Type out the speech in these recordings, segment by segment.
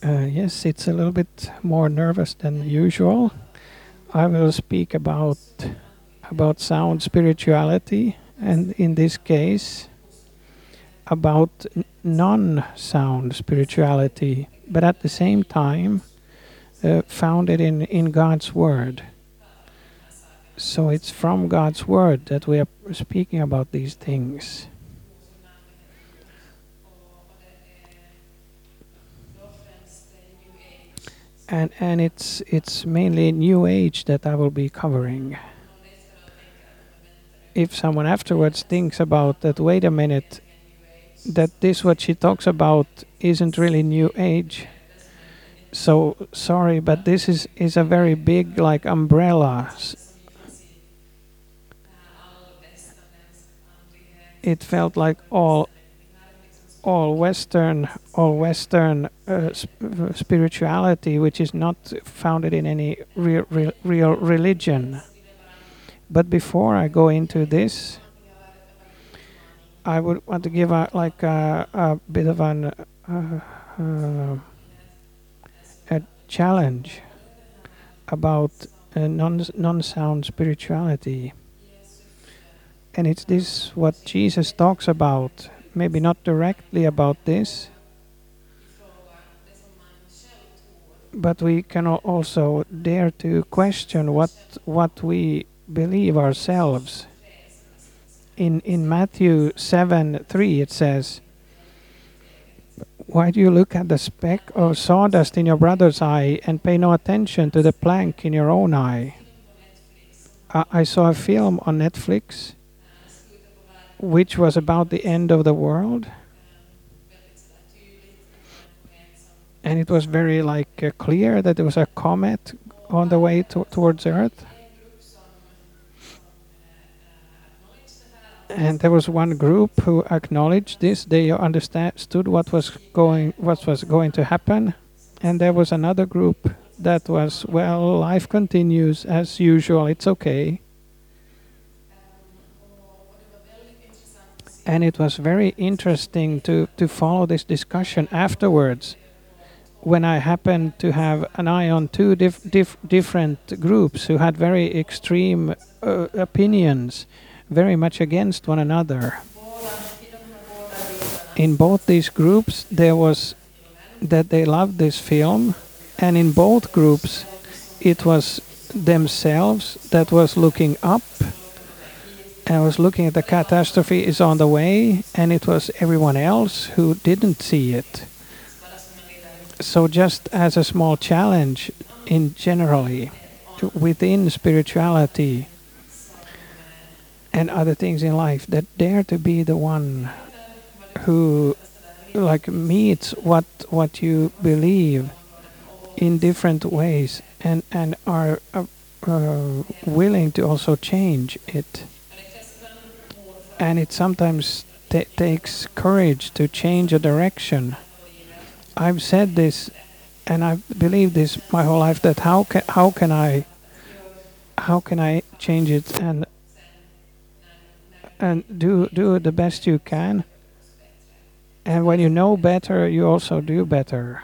Uh, yes, it's a little bit more nervous than usual. I will speak about about sound spirituality, and in this case, about non-sound spirituality, but at the same time, uh, founded in in God's word. So it's from God's word that we are speaking about these things. And and it's it's mainly new age that I will be covering. If someone afterwards thinks about that, wait a minute, that this what she talks about isn't really new age. So sorry, but this is is a very big like umbrella. It felt like all all Western, all Western uh, sp- spirituality, which is not founded in any real, real, real religion. But before I go into this, I would want to give a, like a, a bit of an uh, uh, a challenge about non non sound spirituality, and it's this what Jesus talks about maybe not directly about this, but we can also dare to question what what we believe ourselves. In in Matthew seven three it says, "Why do you look at the speck of sawdust in your brother's eye and pay no attention to the plank in your own eye?" I, I saw a film on Netflix which was about the end of the world. And it was very like uh, clear that there was a comet on the way to towards Earth. And there was one group who acknowledged this. They understood what was going, what was going to happen, and there was another group that was, well, life continues as usual. It's okay. And it was very interesting to, to follow this discussion afterwards when I happened to have an eye on two dif- dif- different groups who had very extreme uh, opinions, very much against one another. In both these groups, there was that they loved this film, and in both groups, it was themselves that was looking up I was looking at the catastrophe is on the way, and it was everyone else who didn't see it. So, just as a small challenge, in generally, within spirituality and other things in life, that dare to be the one who, like, meets what what you believe in different ways, and and are uh, uh, willing to also change it and it sometimes takes courage to change a direction. I've said this, and I've believed this my whole life that how can how can I how can I change it and and do do the best you can. And when you know better, you also do better.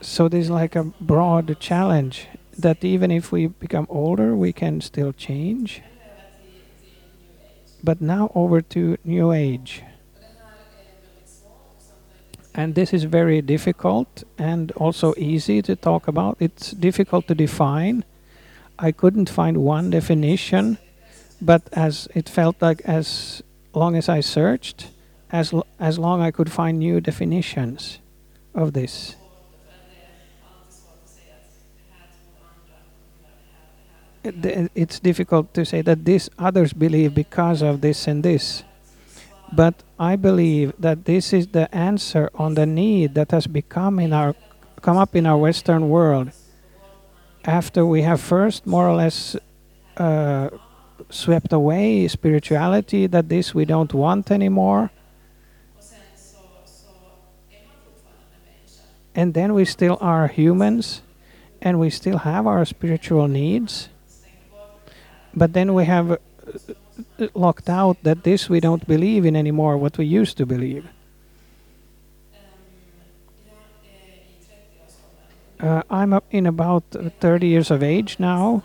So this is like a broad challenge that even if we become older, we can still change but now over to New Age. And this is very difficult and also easy to talk about. It's difficult to define. I couldn't find one definition, but as it felt like as long as I searched, as as long I could find new definitions of this. It's difficult to say that this others believe because of this and this. But I believe that this is the answer on the need that has become in our come up in our Western world after we have first more or less uh, swept away spirituality, that this we don't want anymore. And then we still are humans and we still have our spiritual needs but then we have uh, locked out that this we don't believe in anymore what we used to believe Uh, I'm in about 30 years of age now.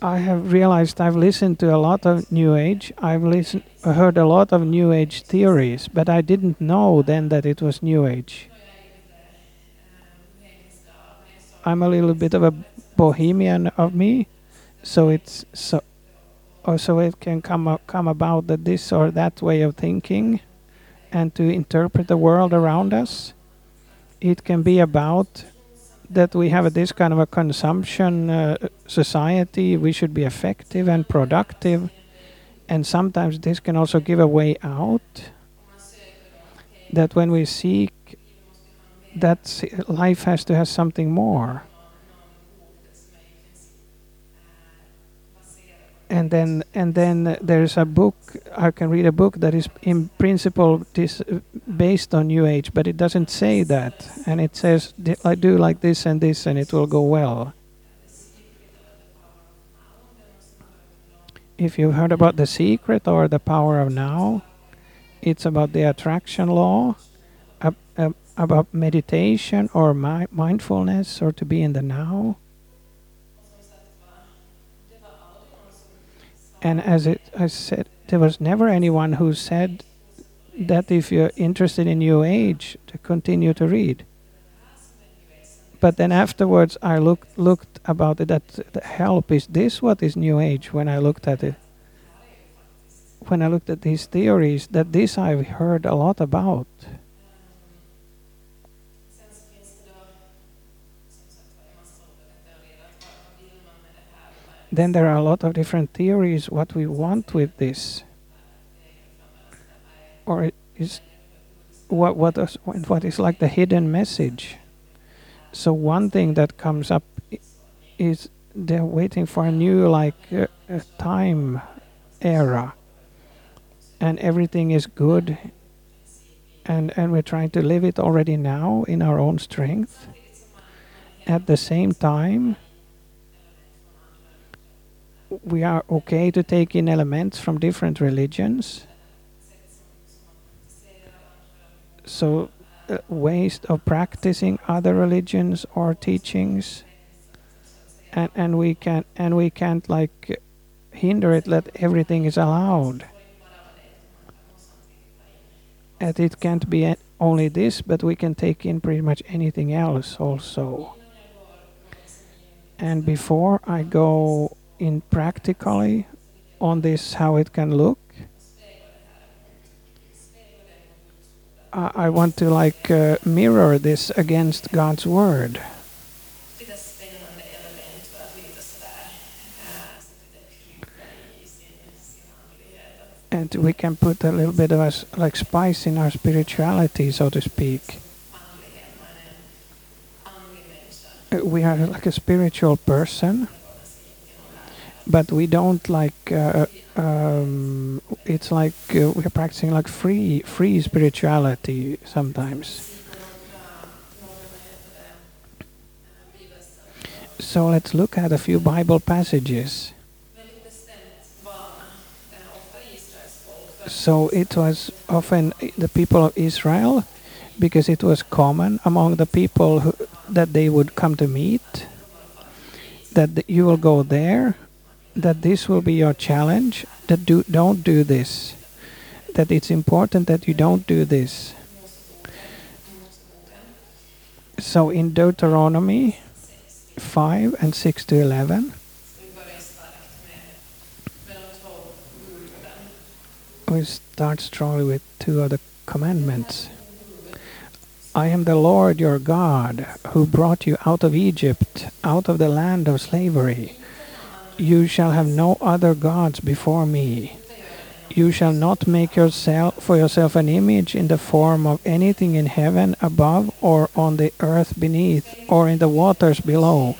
I have realized I've listened to a lot of New Age. I've listened, heard a lot of New Age theories, but I didn't know then that it was New Age. I'm a little bit of a bohemian of me, so it's so, or so it can come up, come about that this or that way of thinking, and to interpret the world around us. It can be about that we have this kind of a consumption uh, society. We should be effective and productive, and sometimes this can also give a way out. That when we seek that life has to have something more. And then, and then there's a book. I can read a book that is, in principle, this based on New Age, but it doesn't say that, and it says, "I do like this and this, and it will go well." If you've heard about the secret or the power of now, it's about the attraction law, about meditation or mi mindfulness or to be in the now. And as it, I said, there was never anyone who said that if you're interested in New Age, to continue to read. But then afterwards, I looked looked about it. That the help is this what is New Age? When I looked at it, when I looked at these theories, that this I've heard a lot about. Then there are a lot of different theories what we want with this. Or is what what is what is like the hidden message. So one thing that comes up is they're waiting for a new like uh, time era. And everything is good. And and we're trying to live it already now in our own strength. At the same time we are okay to take in elements from different religions. So, uh, ways of practicing other religions or teachings, and and we can and we can't like hinder it. That everything is allowed. And it can't be only this, but we can take in pretty much anything else also. And before I go in practically on this how it can look. I, want to like uh, mirror this against God's word. And we can put a little bit of us like spice in our spirituality so to speak. We are like a spiritual person but we don't like uh, um, it's like uh, we're practicing like free free spirituality sometimes. So let's look at a few bible passages. So it was often the people of israel because it was common among the people who, that they would come to meet that you will go there that this will be your challenge that do don't do this. That it's important that you don't do this. So in deuteronomy 5 and 6 to 11 we start strongly with two other commandments. I am the Lord your God who brought you out of Egypt, out of the land of slavery. You shall have no other gods before me. You shall not make yourself for yourself an image in the form of anything in heaven above or on the earth beneath or in the waters below.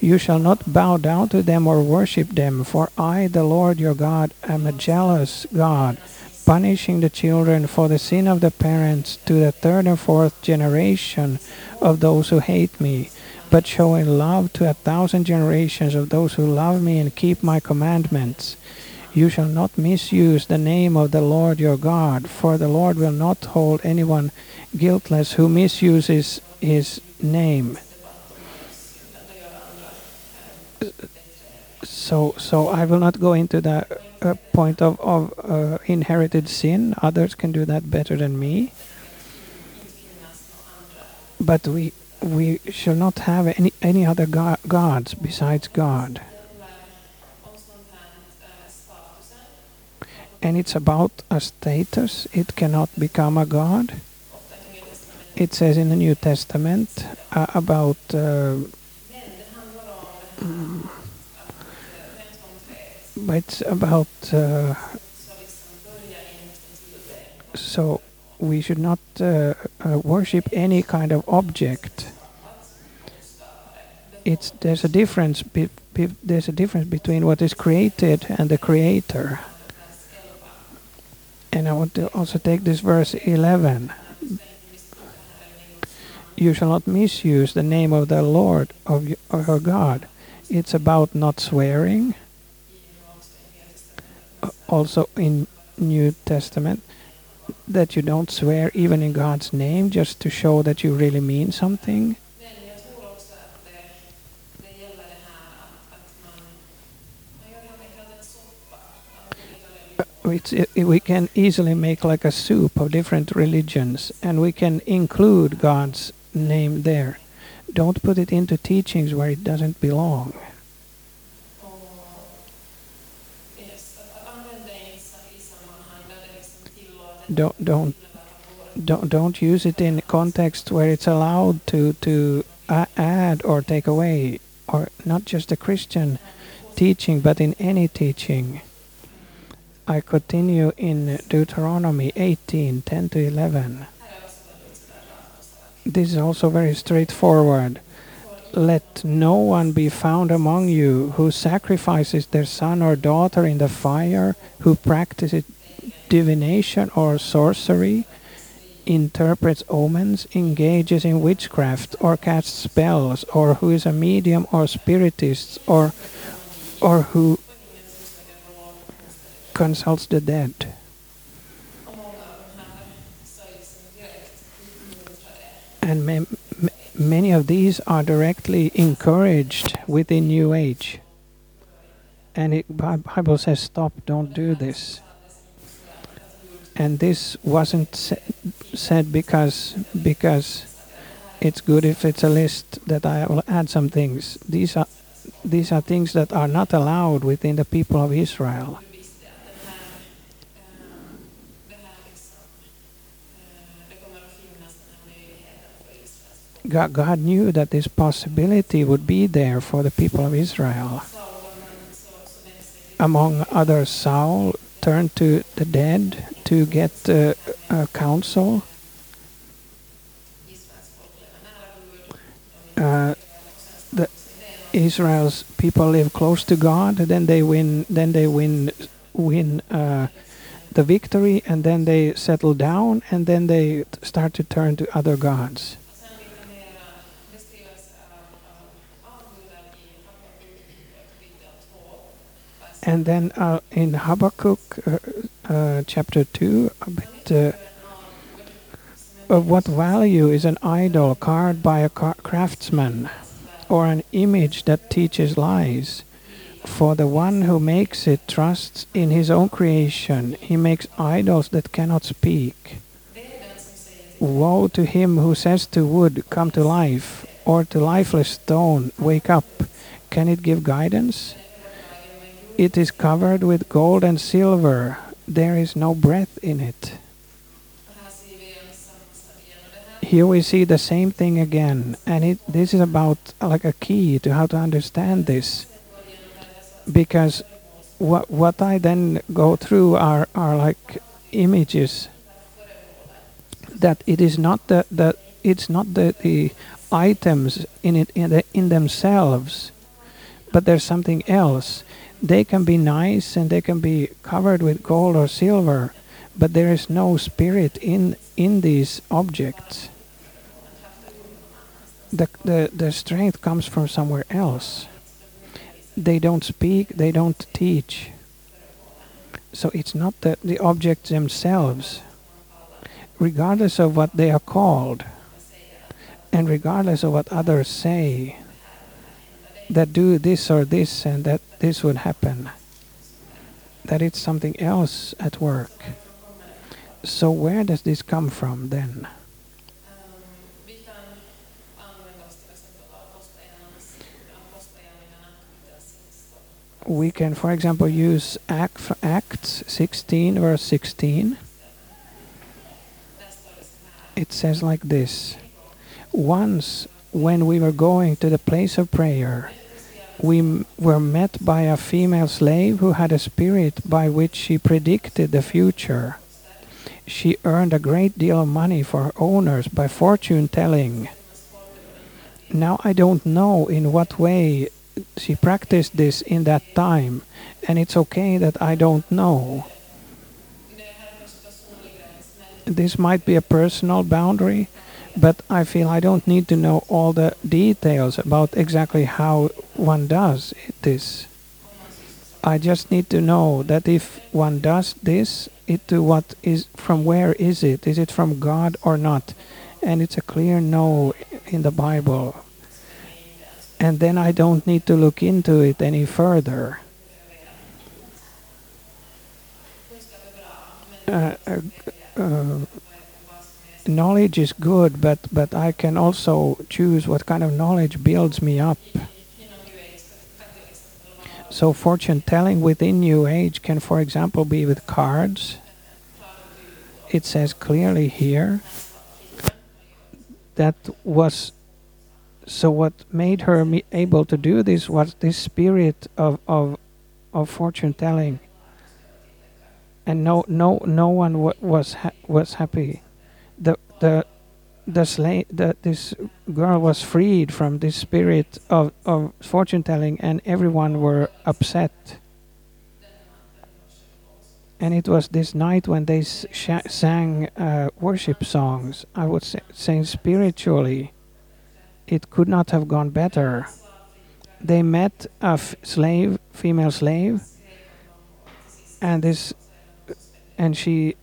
You shall not bow down to them or worship them, for I, the Lord your God, am a jealous God, punishing the children for the sin of the parents to the third and fourth generation of those who hate me but showing love to a thousand generations of those who love me and keep my commandments. You shall not misuse the name of the Lord your God, for the Lord will not hold anyone guiltless who misuses his name. So, so I will not go into the uh, point of, of uh, inherited sin. Others can do that better than me. But we we shall not have any any other go- gods besides God. And it's about a status. It cannot become a god. It says in the New Testament uh, about. Uh, but it's about uh, so we should not uh, uh, worship any kind of object it's there's a difference be, be, there's a difference between what is created and the creator. And i want to also take this verse 11 you shall not misuse the name of the lord of your god. It's about not swearing. Uh, also in New Testament that you don't swear even in God's name just to show that you really mean something. We can easily make like a soup of different religions and we can include God's name there. Don't put it into teachings where it doesn't belong. don't don't don't don't use it in context where it's allowed to to add or take away or not just a christian teaching but in any teaching i continue in deuteronomy 18 10 to 11 this is also very straightforward. Let no one be found among you who sacrifices their son or daughter in the fire who practices divination or sorcery, interprets omens, engages in witchcraft, or casts spells, or who is a medium or spiritist, or or who consults the dead. And ma ma many of these are directly encouraged within New Age. And the Bible says, stop, don't do this and this wasn't sa said because because it's good if it's a list that I will add some things. These are these are things that are not allowed within the people of Israel. God, knew that this possibility would be there for the people of Israel. Among others, Saul turned to the dead to get uh, counsel. Uh, the Israel's people live close to God, then they win. Then they win win uh, the victory, and then they settle down, and then they start to turn to other gods. And then uh, in Habakkuk uh, uh, chapter 2, a bit uh, of what value is an idol carved by a craftsman or an image that teaches lies? For the one who makes it trusts in his own creation. He makes idols that cannot speak. Woe to him who says to wood, Come to life, or to lifeless stone, Wake up. Can it give guidance? It is covered with gold and silver. There is no breath in it. Here we see the same thing again, and it, this is about like a key to how to understand this. Because what what I then go through are are like images that it is not the, the it's not the, the items in it in, the, in themselves, but there's something else they can be nice and they can be covered with gold or silver, but there is no spirit in in these objects. The, the, the strength comes from somewhere else. They don't speak, they don't teach. So it's not the, the objects themselves, regardless of what they are called, and regardless of what others say, that do this or this and that this would happen, that it's something else at work. So where does this come from then? We can, for example, use Act, Acts 16, verse 16. där står det så här. It says like this Once, when we were going to the place of prayer, we were met by a female slave who had a spirit by which she predicted the future. She earned a great deal of money for her owners by fortune telling. Now, I don't know in what way she practiced this in that time, and it's okay that I don't know. This might be a personal boundary, but I feel I don't need to know all the details about exactly how one does this. I just need to know that if one does this, it to what is from where is it? Is it from God or not? And it's a clear no in the Bible. And then I don't need to look into it any further. Uh, uh, uh, knowledge is good, but but I can also choose what kind of knowledge builds me up. So fortune telling within New Age can, for example, be with cards. It says clearly here that was so. What made her able to do this was this spirit of of of fortune telling, and no no no one wa- was ha- was happy. The the slave the this girl was freed from this spirit of, of fortune telling and everyone were upset. And it was this night when they sang uh, worship songs. I would say, say spiritually it could not have gone better. They met a slave female slave and this and she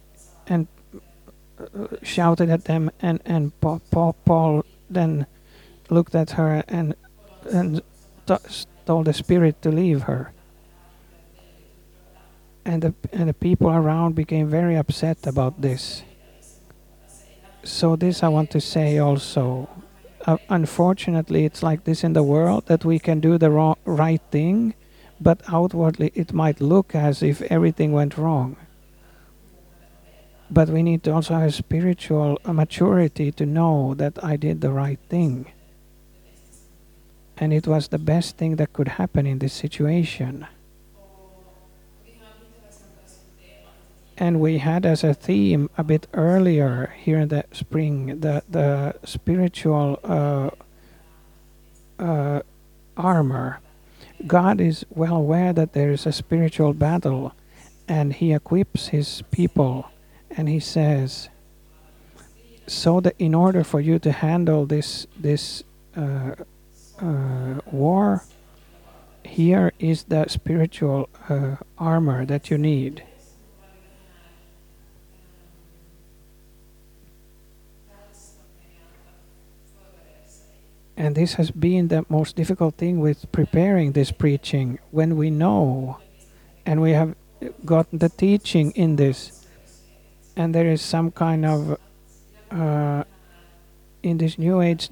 shouted at them and and Paul, Paul, Paul then looked at her and and told the spirit to leave her. And the and the people around became very upset about this. So this i want to say also. Uh, unfortunately it's like this in the world that we can do the wrong, right thing but outwardly it might look as if everything went wrong but we need to also have spiritual maturity to know that I did the right thing. And it was the best thing that could happen in this situation. And we had as a theme a bit earlier here in the spring the, the spiritual uh, uh, armor. God is well aware that there is a spiritual battle and He equips His people and he says so that in order for you to handle this this uh, uh, war here is the spiritual uh, armor that you need. And this has been the most difficult thing with preparing this preaching when we know and we have gotten the teaching in this and there is some kind of uh, in this new age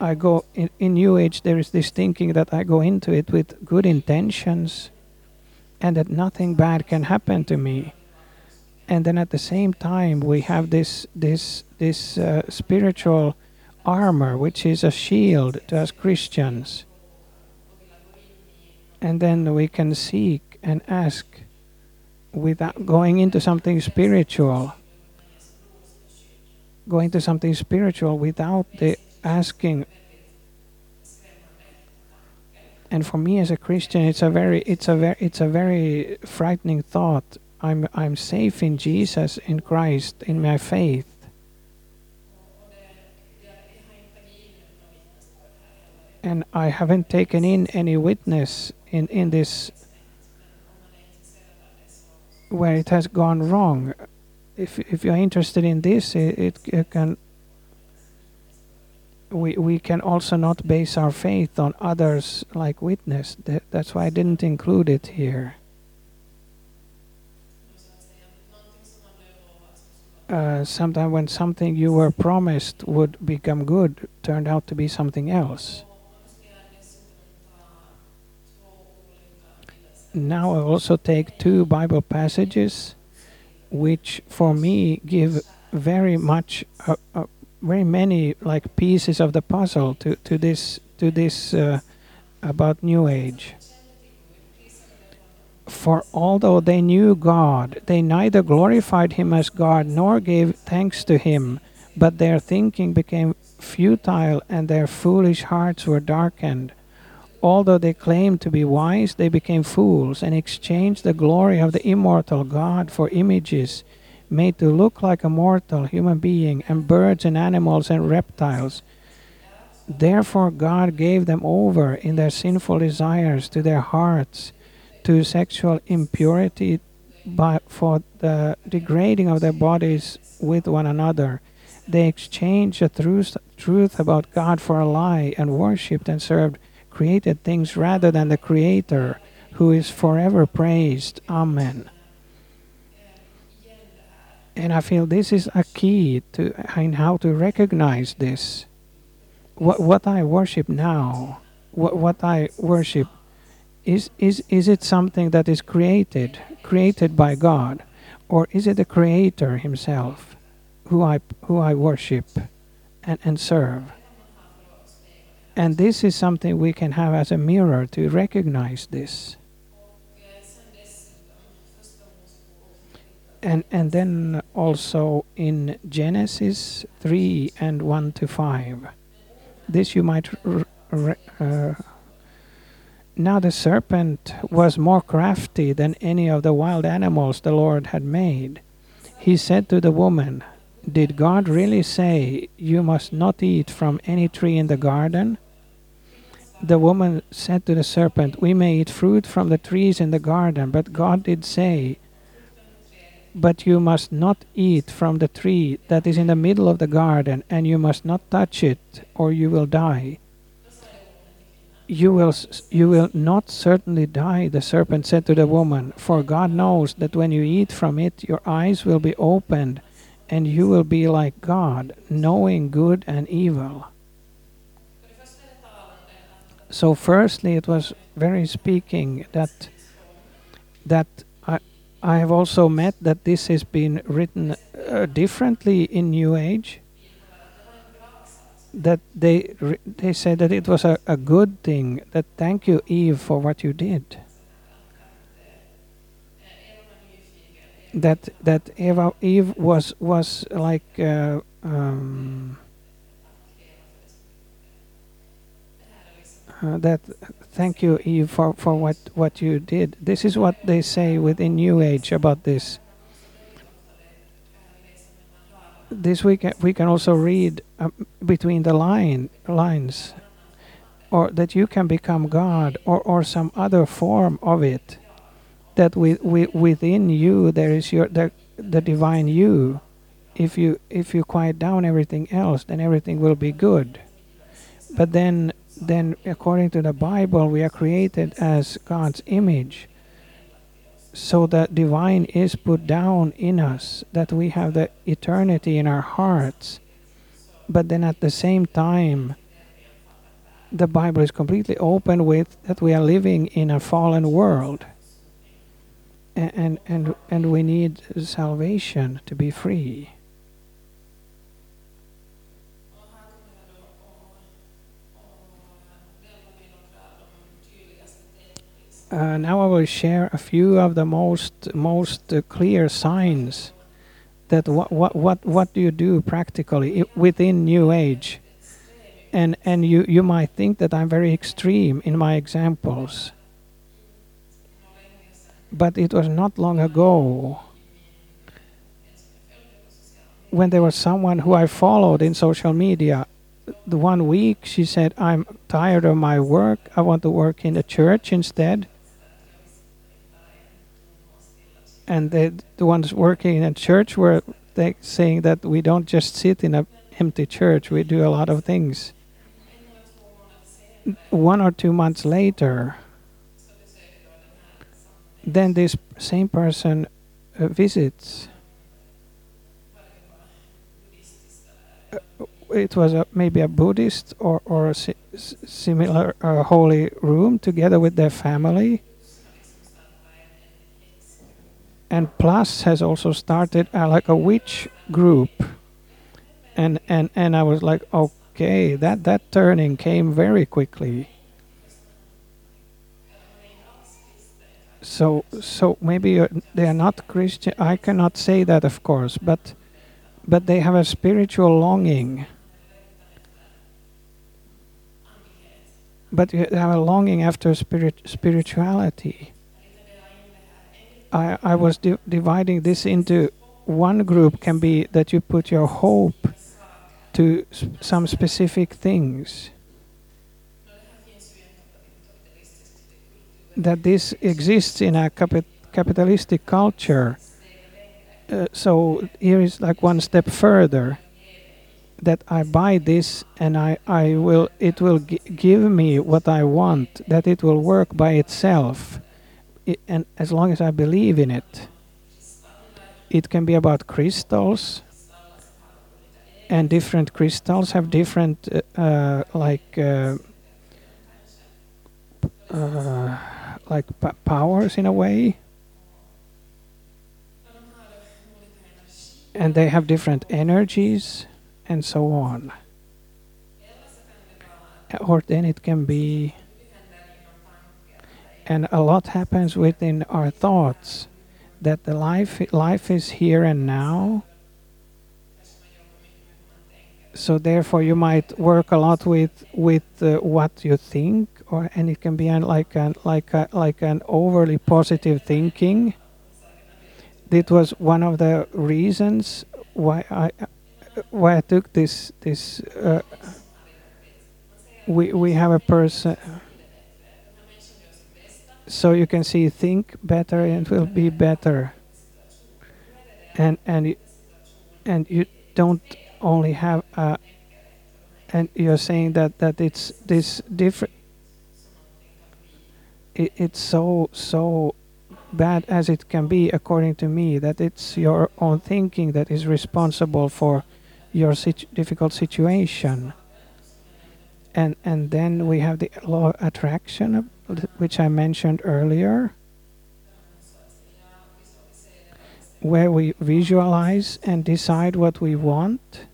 i go in, in new age there is this thinking that i go into it with good intentions and that nothing bad can happen to me. And then at the same time we have this this this uh, spiritual armor which is a shield to us christians. And then we can seek and ask without going into something spiritual. Going to something spiritual without the asking. And for me as a christian it's a very it's a very it's a very frightening thought. I'm i'm safe in jesus in christ in my faith. And i haven't taken in any witness in in this where it has gone wrong. If if you're interested in this, it, it, can. We we can also not base our faith on others like witness. That, that's why I didn't include it here. Uh, sometime when something you were promised would become good turned out to be something else. Now I also take two Bible passages, which for me give very much, uh, uh, very many like pieces of the puzzle to, to this to this uh, about New Age. For although they knew God, they neither glorified Him as God nor gave thanks to Him, but their thinking became futile and their foolish hearts were darkened. Although they claimed to be wise, they became fools and exchanged the glory of the immortal God for images made to look like a mortal human being and birds and animals and reptiles. Therefore, God gave them over in their sinful desires to their hearts to sexual impurity by, for the degrading of their bodies with one another. They exchanged the truth, truth about God for a lie and worshipped and served created things rather than the Creator, who is forever praised. Amen. And I feel this is a key to in how to recognize this. What what I worship now, what what I worship, is is is it something that is created, created by God, or is it the Creator Himself, who I who I worship, and and serve? And this is something we can have as a mirror to recognize this. And and then also in Genesis 3 and 1 to 5. This you might uh, now the serpent was more crafty than any of the wild animals the Lord had made. He said to the woman, Did God really say you must not eat from any tree in the garden? The woman said to the serpent, We may eat fruit from the trees in the garden, but God did say, But you must not eat from the tree that is in the middle of the garden, and you must not touch it, or you will die. You will, you will not certainly die, the serpent said to the woman, for God knows that when you eat from it, your eyes will be opened, and you will be like God, knowing good and evil. So, firstly, it was very speaking that that I I have also met that this has been written uh, differently in New Age. That they they said that it was a, a good thing. That thank you, Eve, for what you did. That that Eva Eve was was like. Uh, um, uh, that thank you eve for, for what, what you did. This is what they say within new age about this. This we can, we can also read um, between the line lines or that you can become god or, or some other form of it that with, with, within you there is your the, the divine you. If you if you quiet down everything else then everything will be good. But then then according to the bible we are created as god's image so that divine is put down in us that we have the eternity in our hearts. But then at the same time the bible is completely open with that we are living in a fallen world. And and and we need salvation to be free Uh, now I will share a few of the most most uh, clear signs that what what what what do you do practically within New Age, and and you you might think that I'm very extreme in my examples, but it was not long ago when there was someone who I followed in social media. The one week she said, "I'm tired of my work. I want to work in the church instead." And the ones working in a church were they saying that we don't just sit in a empty church we do a lot of things. One or two months later then this same person uh, visits. Uh, it was a, maybe a buddhist or, or a si- similar uh, holy room together with their family and plus has also started uh, like a witch group. And and and i was like okay that that turning came very quickly. So so maybe uh, they are not christian i cannot say that of course but but they have a spiritual longing. But you have a longing after spirit spirituality I, I was di- dividing this into one group can be that you put your hope to some specific things. That this exists in a capi- capitalistic culture. Uh, so here is like one step further. That I buy this and I, I will it will gi- give me what I want. That it will work by itself i and as long as I believe in it, it can be about crystals, and different crystals have different, uh, uh, like, uh, uh, like powers in a way, and they have different energies, and so on. Or then it can be and a lot happens within our thoughts that the life life is here and now. So therefore you might work a lot with with uh, what you think or and it can be an, like an like a, like an overly positive thinking. That was one of the reasons why I why I took this this uh, we we have a person so you can see think better and it will be better. And and y- and you don't only have a and you're saying that that it's this different it, it's so so bad as it can be according to me that it's your own thinking that is responsible for your situ- difficult situation. And and then we have the law of attraction uh, which I mentioned earlier, where we visualize and decide what we want.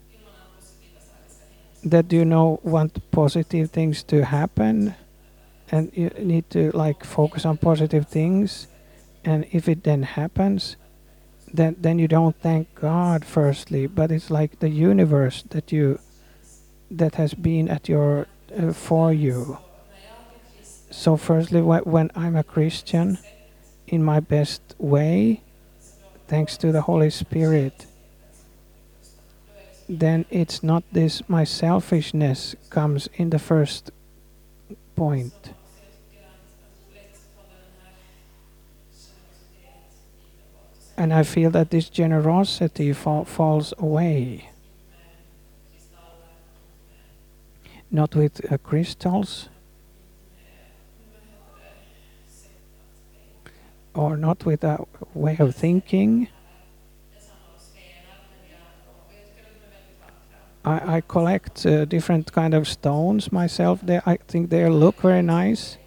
That you know want positive things to happen, and you need to like focus on positive things. And if it then happens, then then you don't thank God firstly, but it's like the universe that you that has been at your uh, for you. So, firstly, wh- when I'm a Christian in my best way, thanks to the Holy Spirit, then it's not this, my selfishness comes in the first point. And I feel that this generosity fa- falls away. Not with uh, crystals or not with a way of thinking. I, I collect uh, different kind of stones myself. They, I think they look very nice.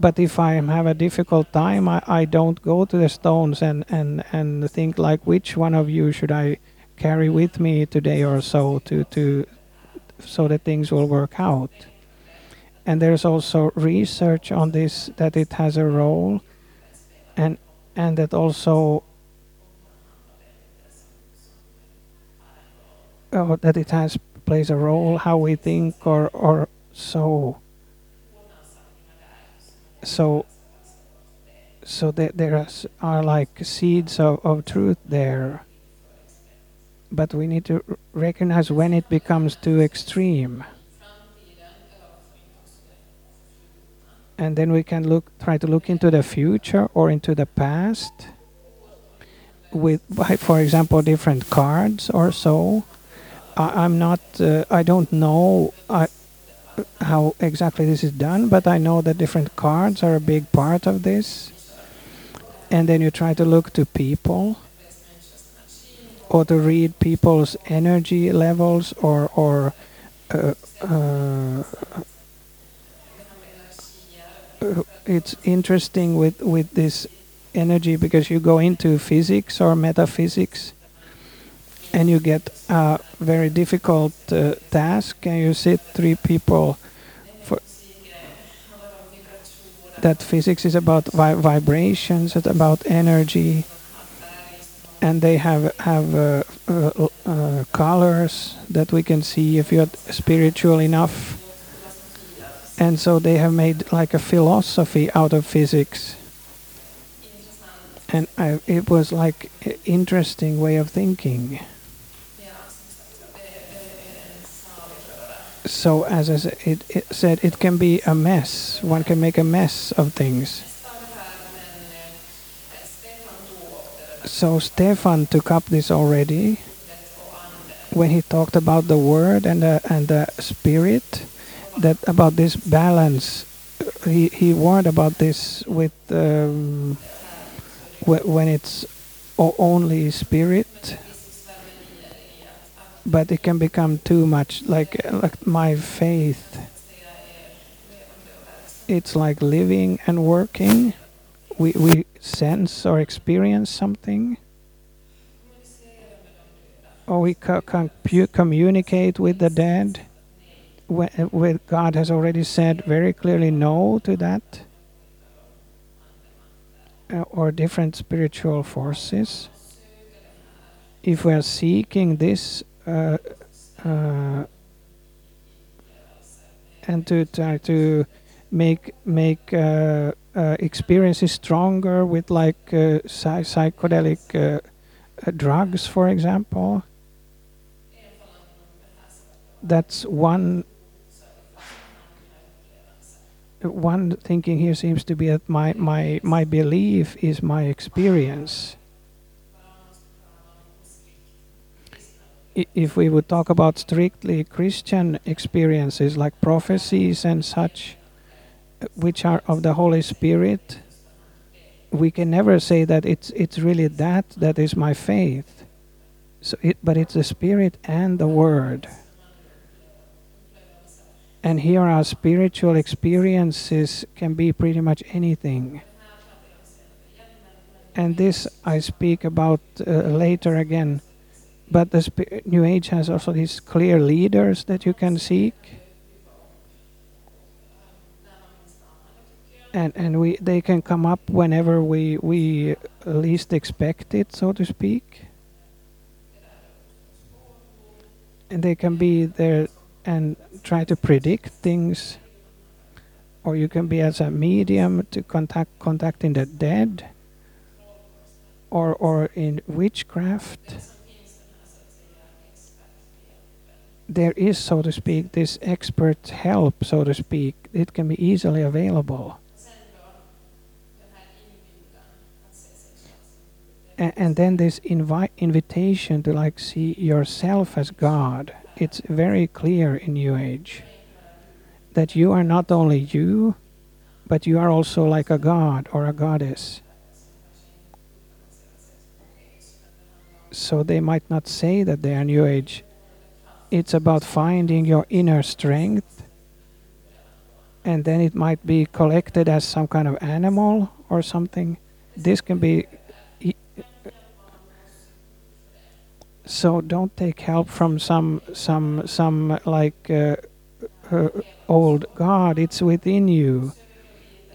But if I have a difficult time, I, I don't go to the stones and, and, and think like which one of you should I carry with me today or so to, to so that things will work out. And there's also research on this that it has a role and and that also oh, that it has plays a role how we think or or so so so that there is, are like seeds of, of truth there. But we need to recognize when it becomes too extreme and then we can look try to look into the future or into the past with, by, for example, different cards or so. I, I'm not. Uh, I don't know I, how exactly this is done, but I know that different cards are a big part of this. And then you try to look to people, or to read people's energy levels, or or. Uh, uh, uh, it's interesting with with this energy because you go into physics or metaphysics and you get a very difficult uh, task and you sit three people for that physics is about vi- vibrations it's about energy and they have have uh, uh, uh, colors that we can see if you're spiritual enough and so they have made like a philosophy out of physics. And I, it was like an interesting way of thinking. So as I said it, it said it can be a mess. One can make a mess of things. So Stefan took up this already. When he talked about the word and the, and the spirit that about this balance. He, he warned about this with um, wh- when it's only spirit but it can become too much. Like like my faith it's like living and working. We we sense or experience something. Or we compu- communicate with the dead when God has already said very clearly no to that uh, or different spiritual forces if we are seeking this uh, uh, and to try to make make uh, uh, experiences stronger with like uh, psy- psychedelic drugs, for example. That's one. One thinking here seems to be that my, my, my belief is my experience. if we would talk about strictly Christian experiences like prophecies and such, which are of the Holy Spirit, we can never say that it's it's really that that is my faith. So it, but it's the Spirit and the Word. And here our spiritual experiences can be pretty much anything. And this I speak about uh, later again. But the sp- new age has also these clear leaders that you can seek. And and we they can come up whenever we we least expect it so to speak. And they can be there and try to predict things or you can be as a medium to contact contacting the dead or or in witchcraft there is, so to speak, this expert help, so to speak. It can be easily available. And then this invi- invitation to like see yourself as God. It's very clear in New Age that you are not only you, but you are also like a god or a goddess. So they might not say that they are New Age, it's about finding your inner strength and then it might be collected as some kind of animal or something this can be so don't take help from some some some like uh, uh, old god it's within you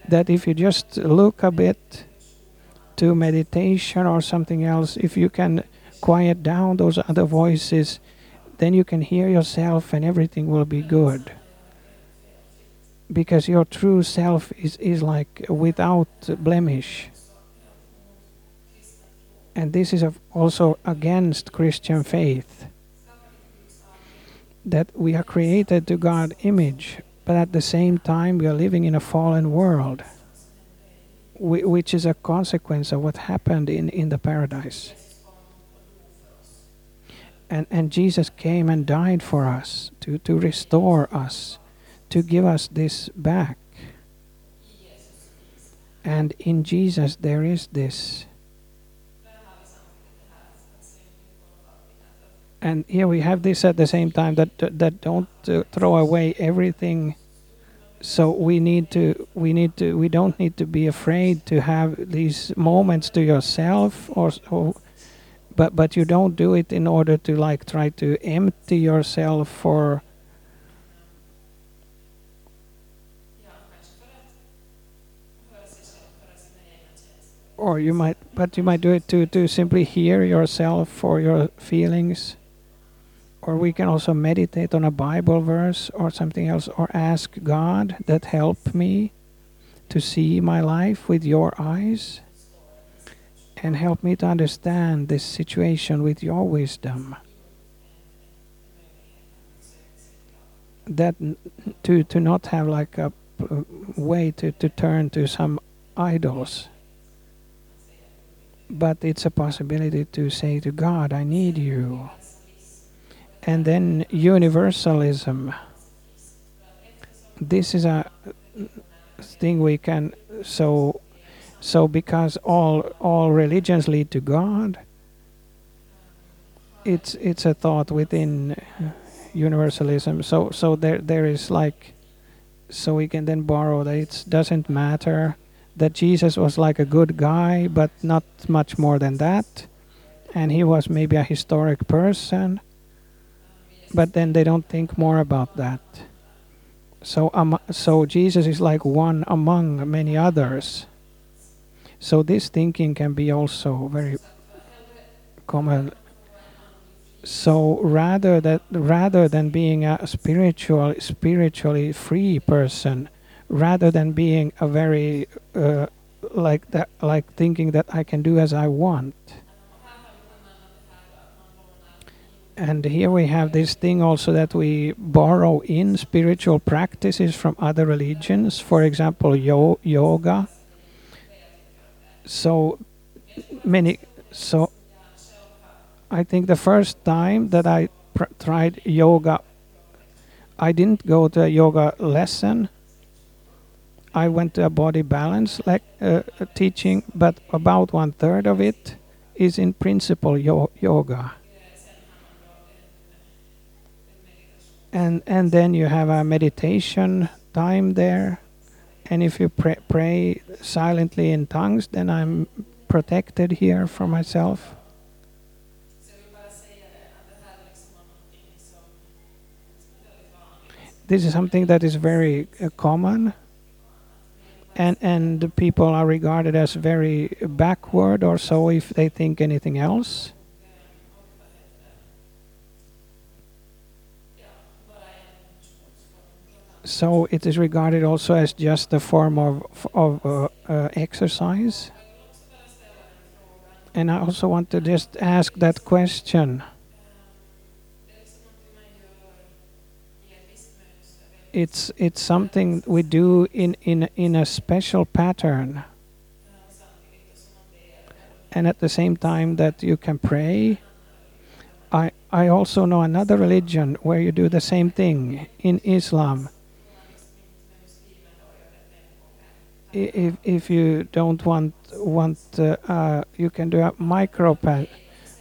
that if you just look a bit to meditation or something else if you can quiet down those other voices then you can hear yourself and everything will be good. Because your true self is, is like without blemish. And this is also against Christian faith. That we are created to God image, but at the same time we are living in a fallen world, which is a consequence of what happened in, in the paradise. and and Jesus came and died for us to to restore us to give us this back and in Jesus there is this and here we have this at the same time that that don't uh, throw away everything. So we need to we need to we don't need to be afraid to have these moments to yourself or, or but but you don't do it in order to like try to empty yourself for or you might but you might do it to to simply hear yourself for your feelings or we can also meditate on a bible verse or something else or ask god that help me to see my life with your eyes and help me to understand this situation with your wisdom that to to not have like a uh, way to to turn to some idols but it's a possibility to say to God, I need you. And then universalism. This is a thing we can so so because all all religions lead to God. It's it's a thought within universalism. So so there there is like so we can then borrow that it doesn't matter that Jesus was like a good guy, but not much more than that. And he was maybe a historic person, but then they don't think more about that. So, um, so Jesus is like one among many others. So this thinking can be also very common. So rather that rather than being a spiritual, spiritually free person, rather than being a very uh, like that like thinking that I can do as I want. And here we have this thing also that we borrow in spiritual practices from other religions, for example, yo- yoga. So many, so I think the first time that I tried yoga, I didn't go to a yoga lesson. I went to a body balance like uh, teaching, but about one third of it is in principle yo- yoga. And and then you have a meditation time there, and if you pray, pray silently in tongues, then I'm protected here for myself. This is something that is very uh, common, and and people are regarded as very backward or so if they think anything else. So it is regarded also as just a form of of uh, uh, exercise. And I also want to just ask that question. It's it's something we do in in in a special pattern. and at the same time that you can pray. I I also know another religion where you do the same thing in Islam. I- If if you don't want want uh, uh, you can do a micro pa-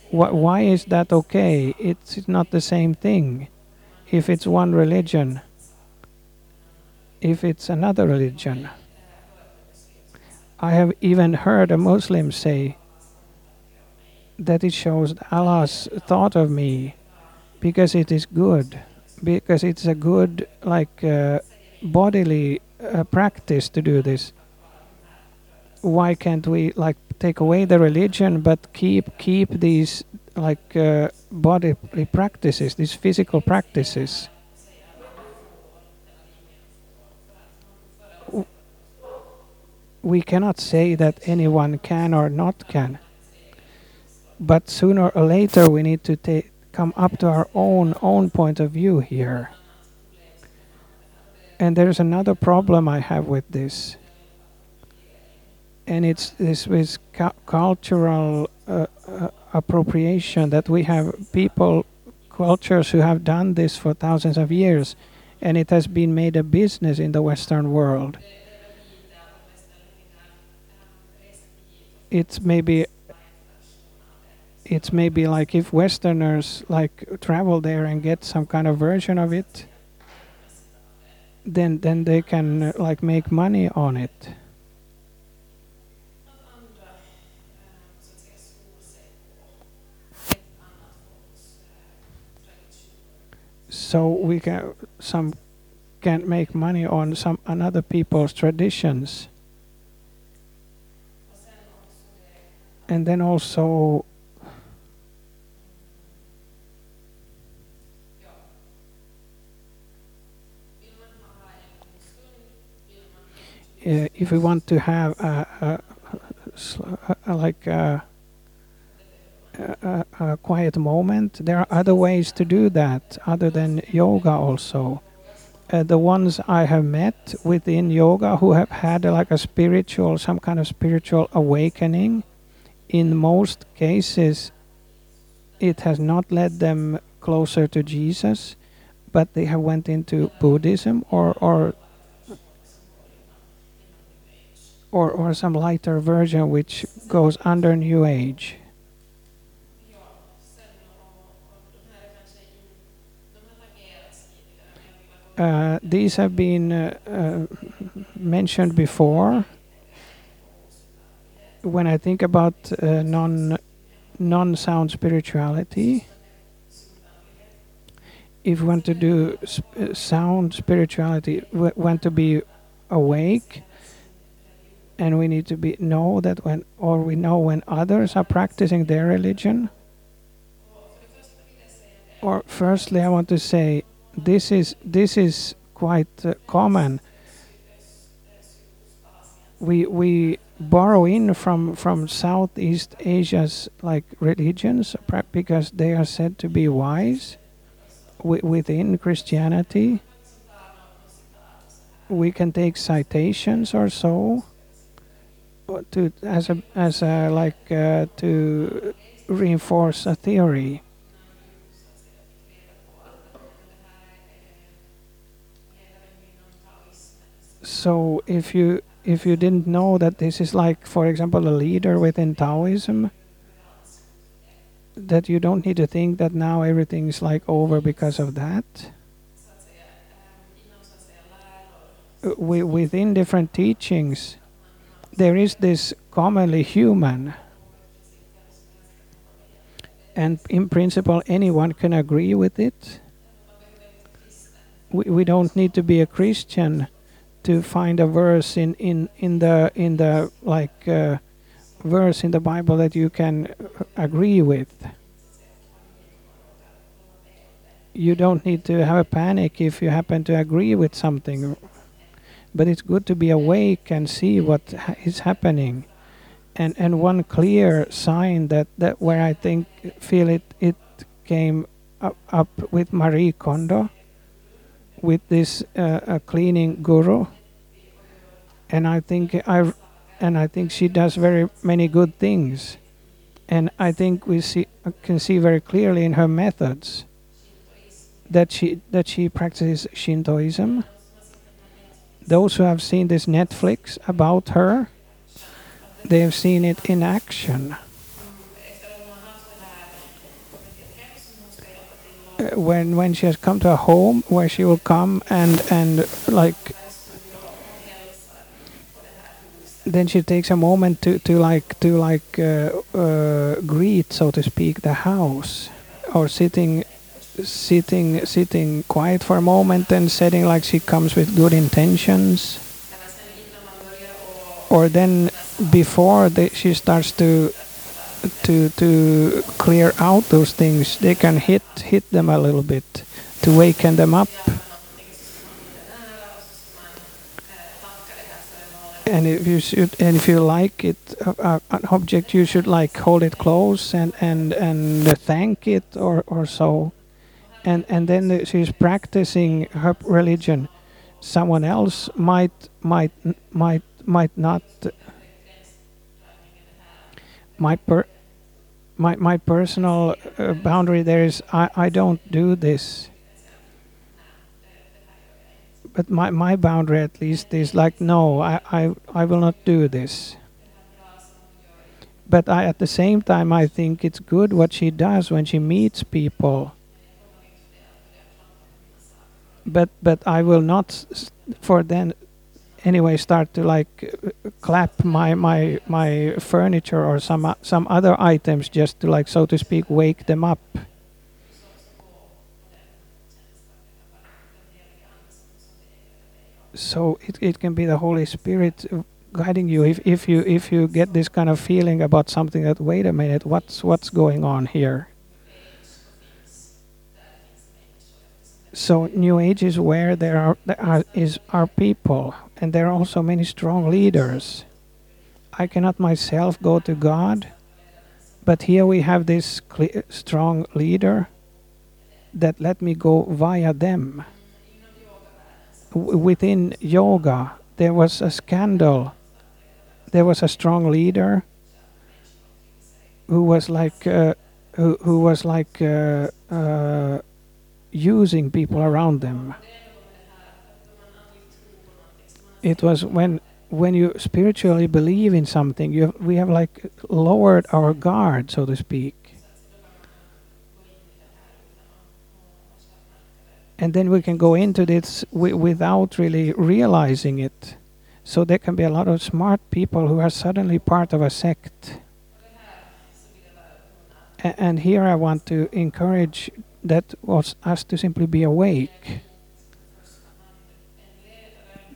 why, why is that okay? It's not the same thing. If it's one religion, if it's another religion. I have even heard a Muslim say that it shows Allah's thought of me because it is good, because it's a good like uh, bodily uh, practice to do this. Why can't we like take away the religion but keep keep these like uh, bodily practices, these physical practices? We cannot say that anyone can or not can. But sooner or later we need to ta- come up to our own own point of view here. And there's another problem i have with this and it's this with cu- cultural uh, uh, appropriation that we have people cultures who have done this for thousands of years, and it has been made a business in the Western world. It's maybe it's maybe like if Westerners like travel there and get some kind of version of it, then then they can uh, like make money on it. So we can some can make money on some another people's traditions, and then also uh, if we want to have a, a, a like a, a, a quiet moment, there are other ways to do that other than yoga. Also, uh, the ones I have met within yoga who have had uh, like a spiritual, some kind of spiritual awakening, in most cases, it has not led them closer to Jesus, but they have went into Buddhism or or or, or some lighter version which goes under New Age. Uh, these have been uh, uh, mentioned before. When I think about uh, non non sound spirituality, if we want to do sp- uh, sound spirituality, we want to be awake, and we need to be know that when or we know when others are practicing their religion. Or firstly, I want to say this is this is quite uh, common. We we borrow in from from Southeast Asia's like religions because they are said to be wise wi- within Christianity. We can take citations or so to as a as a like uh, to reinforce a theory. So if you if you didn't know that this is like, for example, a leader within Taoism, that you don't need to think that now everything is like over because of that. Uh, wi- within different teachings, there is this commonly human, and in principle, anyone can agree with it. We, we don't need to be a Christian to find a verse in, in, in the in the like uh, verse in the Bible that you can uh, agree with. You don't need to have a panic if you happen to agree with something but it's good to be awake and see what ha- is happening and and one clear sign that that where i think feel it it came up, up with marie kondo with this uh, uh, cleaning guru. And i think i and i think she does very many good things. And i think we see can see very clearly in her methods that she that she practices shintoism. Those who have seen this Netflix about her, they have seen it in action. When when she has come to a home where she will come and and like then she takes a moment to to like to like uh, uh, greet so to speak the house. Or sitting sitting sitting quiet for a moment and setting like she comes with good intentions. Or then before they, she starts to to to clear out those things they can hit hit them a little bit to waken them up. And if you should and if you like it uh, uh, an object you should like hold it close and and and thank it or or so. And and then the- she's practicing her religion. Someone else might might might might not might per my my personal uh, boundary there is I, I don't do this. But my, my boundary at least is like no I, I, I will not do this. But I, at the same time I think it's good what she does when she meets people. But but I will not for then anyway start to like clap my my my furniture or some some other items just to like so to speak wake them up. So it, it can be the holy spirit guiding you. If, if you if you get this kind of feeling about something that wait a minute what's what's going on here? So new age is where there are there are is are people and there are also many strong leaders. I cannot myself go to god but here we have this strong leader that let me go via them. W- within yoga there was a scandal. There was a strong leader who was like uh, who, who was like uh, uh, using people around them it was when when you spiritually believe in something you we have like lowered our guard so to speak. And then we can go into this wi- without really realizing it. So there can be a lot of smart people who are suddenly part of a sect. A- and here i want to encourage that was us to simply be awake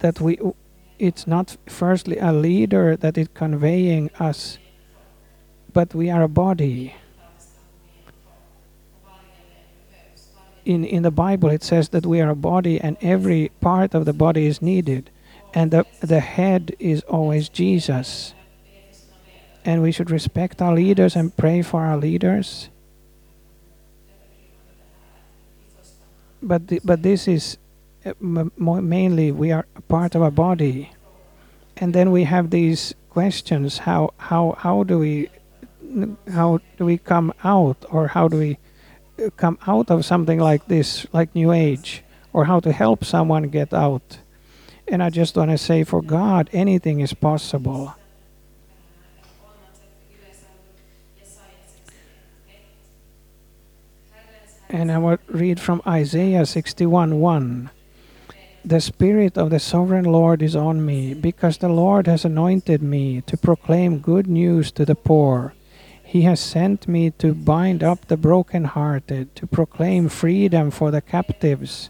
that we it's not firstly a leader that is conveying us but we are a body. In in the bible it says that we are a body and every part of the body is needed. And the the head is always jesus. And we should respect our leaders and pray for our leaders. But the, but this is mainly we are a part of a body. And then we have these questions how how how do we how do we come out? Or how do we uh, come out of something like this like new age? Or how to help someone get out? And i just want to say for god anything is possible. And i will read from isaiah 61 1 the Spirit of the Sovereign Lord is on me, because the Lord has anointed me to proclaim good news to the poor. He has sent me to bind up the brokenhearted, to proclaim freedom for the captives,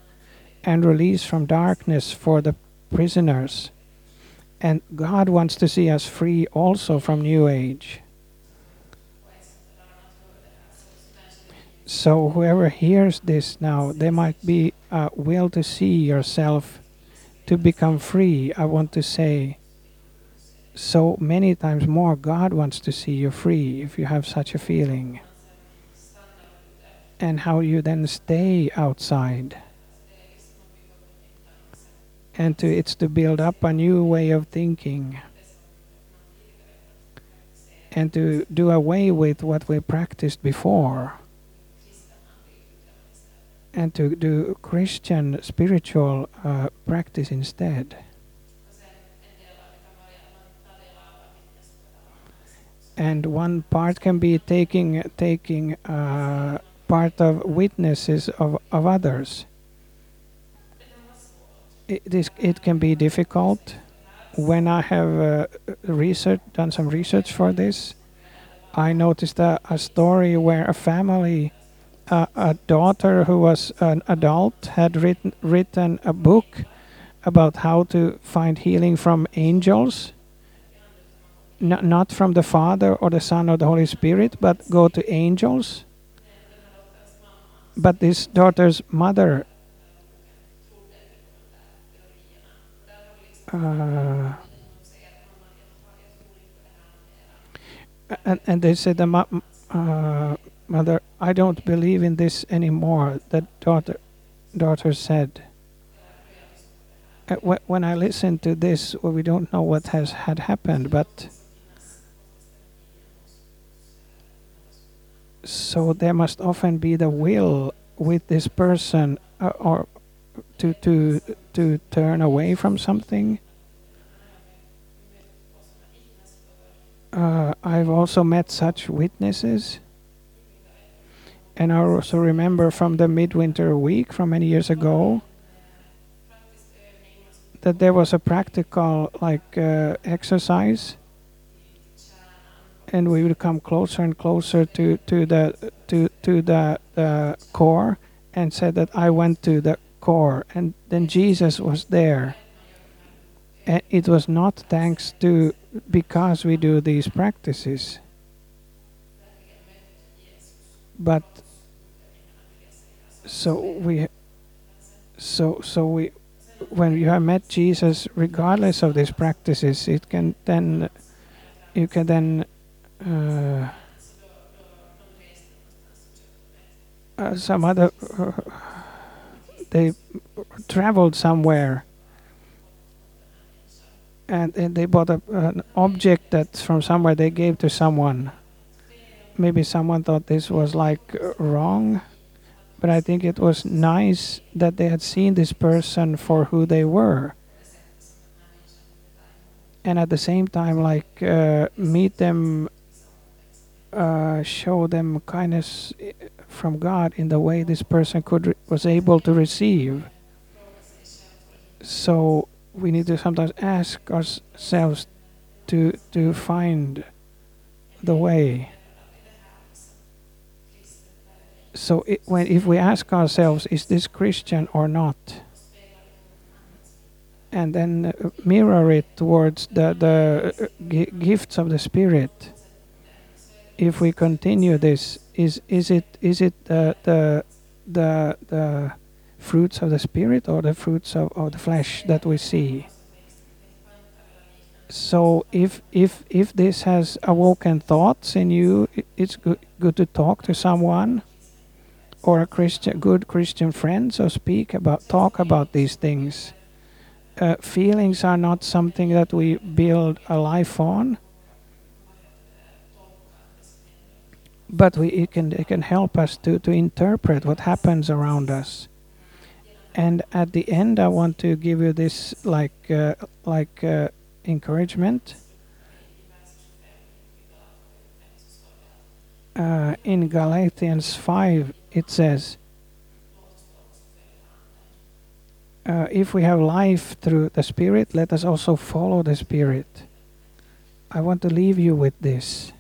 and release from darkness for the prisoners. And God wants to see us free also from New Age. So, whoever hears this now, there might be a will to see yourself to become free. I want to say so many times more, God wants to see you free if you have such a feeling. And how you then stay outside. And to, it's to build up a new way of thinking. And to do away with what we practiced before and to do Christian spiritual uh, practice instead. And one part can be taking taking uh, part of witnesses of, of others. It is it can be difficult. When I have uh, research done some research for this, I noticed a, a story where a family a, a daughter who was an adult had written written a book about how to find healing from angels. N- not from the father or the son or the holy spirit but go to angels. But this daughter's mother uh, and, and they said the uh, mother i don't believe in this anymore the daughter daughter said. Uh, wh- when i listened to this well, we don't know what has had happened but so there must often be the will with this person uh, or to to to turn away from something. Uh, I've also met such witnesses and I also remember from the midwinter week from many years ago that there was a practical like uh, exercise. And we would come closer and closer to, to the to to the, the core and said that I went to the core. And then Jesus was there. And it was not thanks to because we do these practices but so we so so we when you have met Jesus regardless of these practices it can then you can then uh, uh, some other uh, they traveled somewhere. And, and they bought a, an object that's from somewhere they gave to someone. Maybe someone thought this was like wrong but i think it was nice that they had seen this person for who they were and at the same time like uh, meet them uh, show them kindness from God in the way this person could was able to receive. So we need to sometimes ask ourselves to to find the way. So it, when if we ask ourselves, is this Christian or not? And then uh, mirror it towards the the uh, gi- gifts of the Spirit. If we continue this is is it is it the the the, the fruits of the spirit or the fruits of, of the flesh that we see? So if if if this has awoken thoughts in you it's good good to talk to someone or a christian good christian friend so speak about talk about these things. Uh, feelings are not something that we build a life on but we it can it can help us to to interpret what happens around us. And at the end i want to give you this like uh, like uh, encouragement. Uh, in galatians 5 it says uh, if we have life through the spirit let us also follow the spirit. I want to leave you with this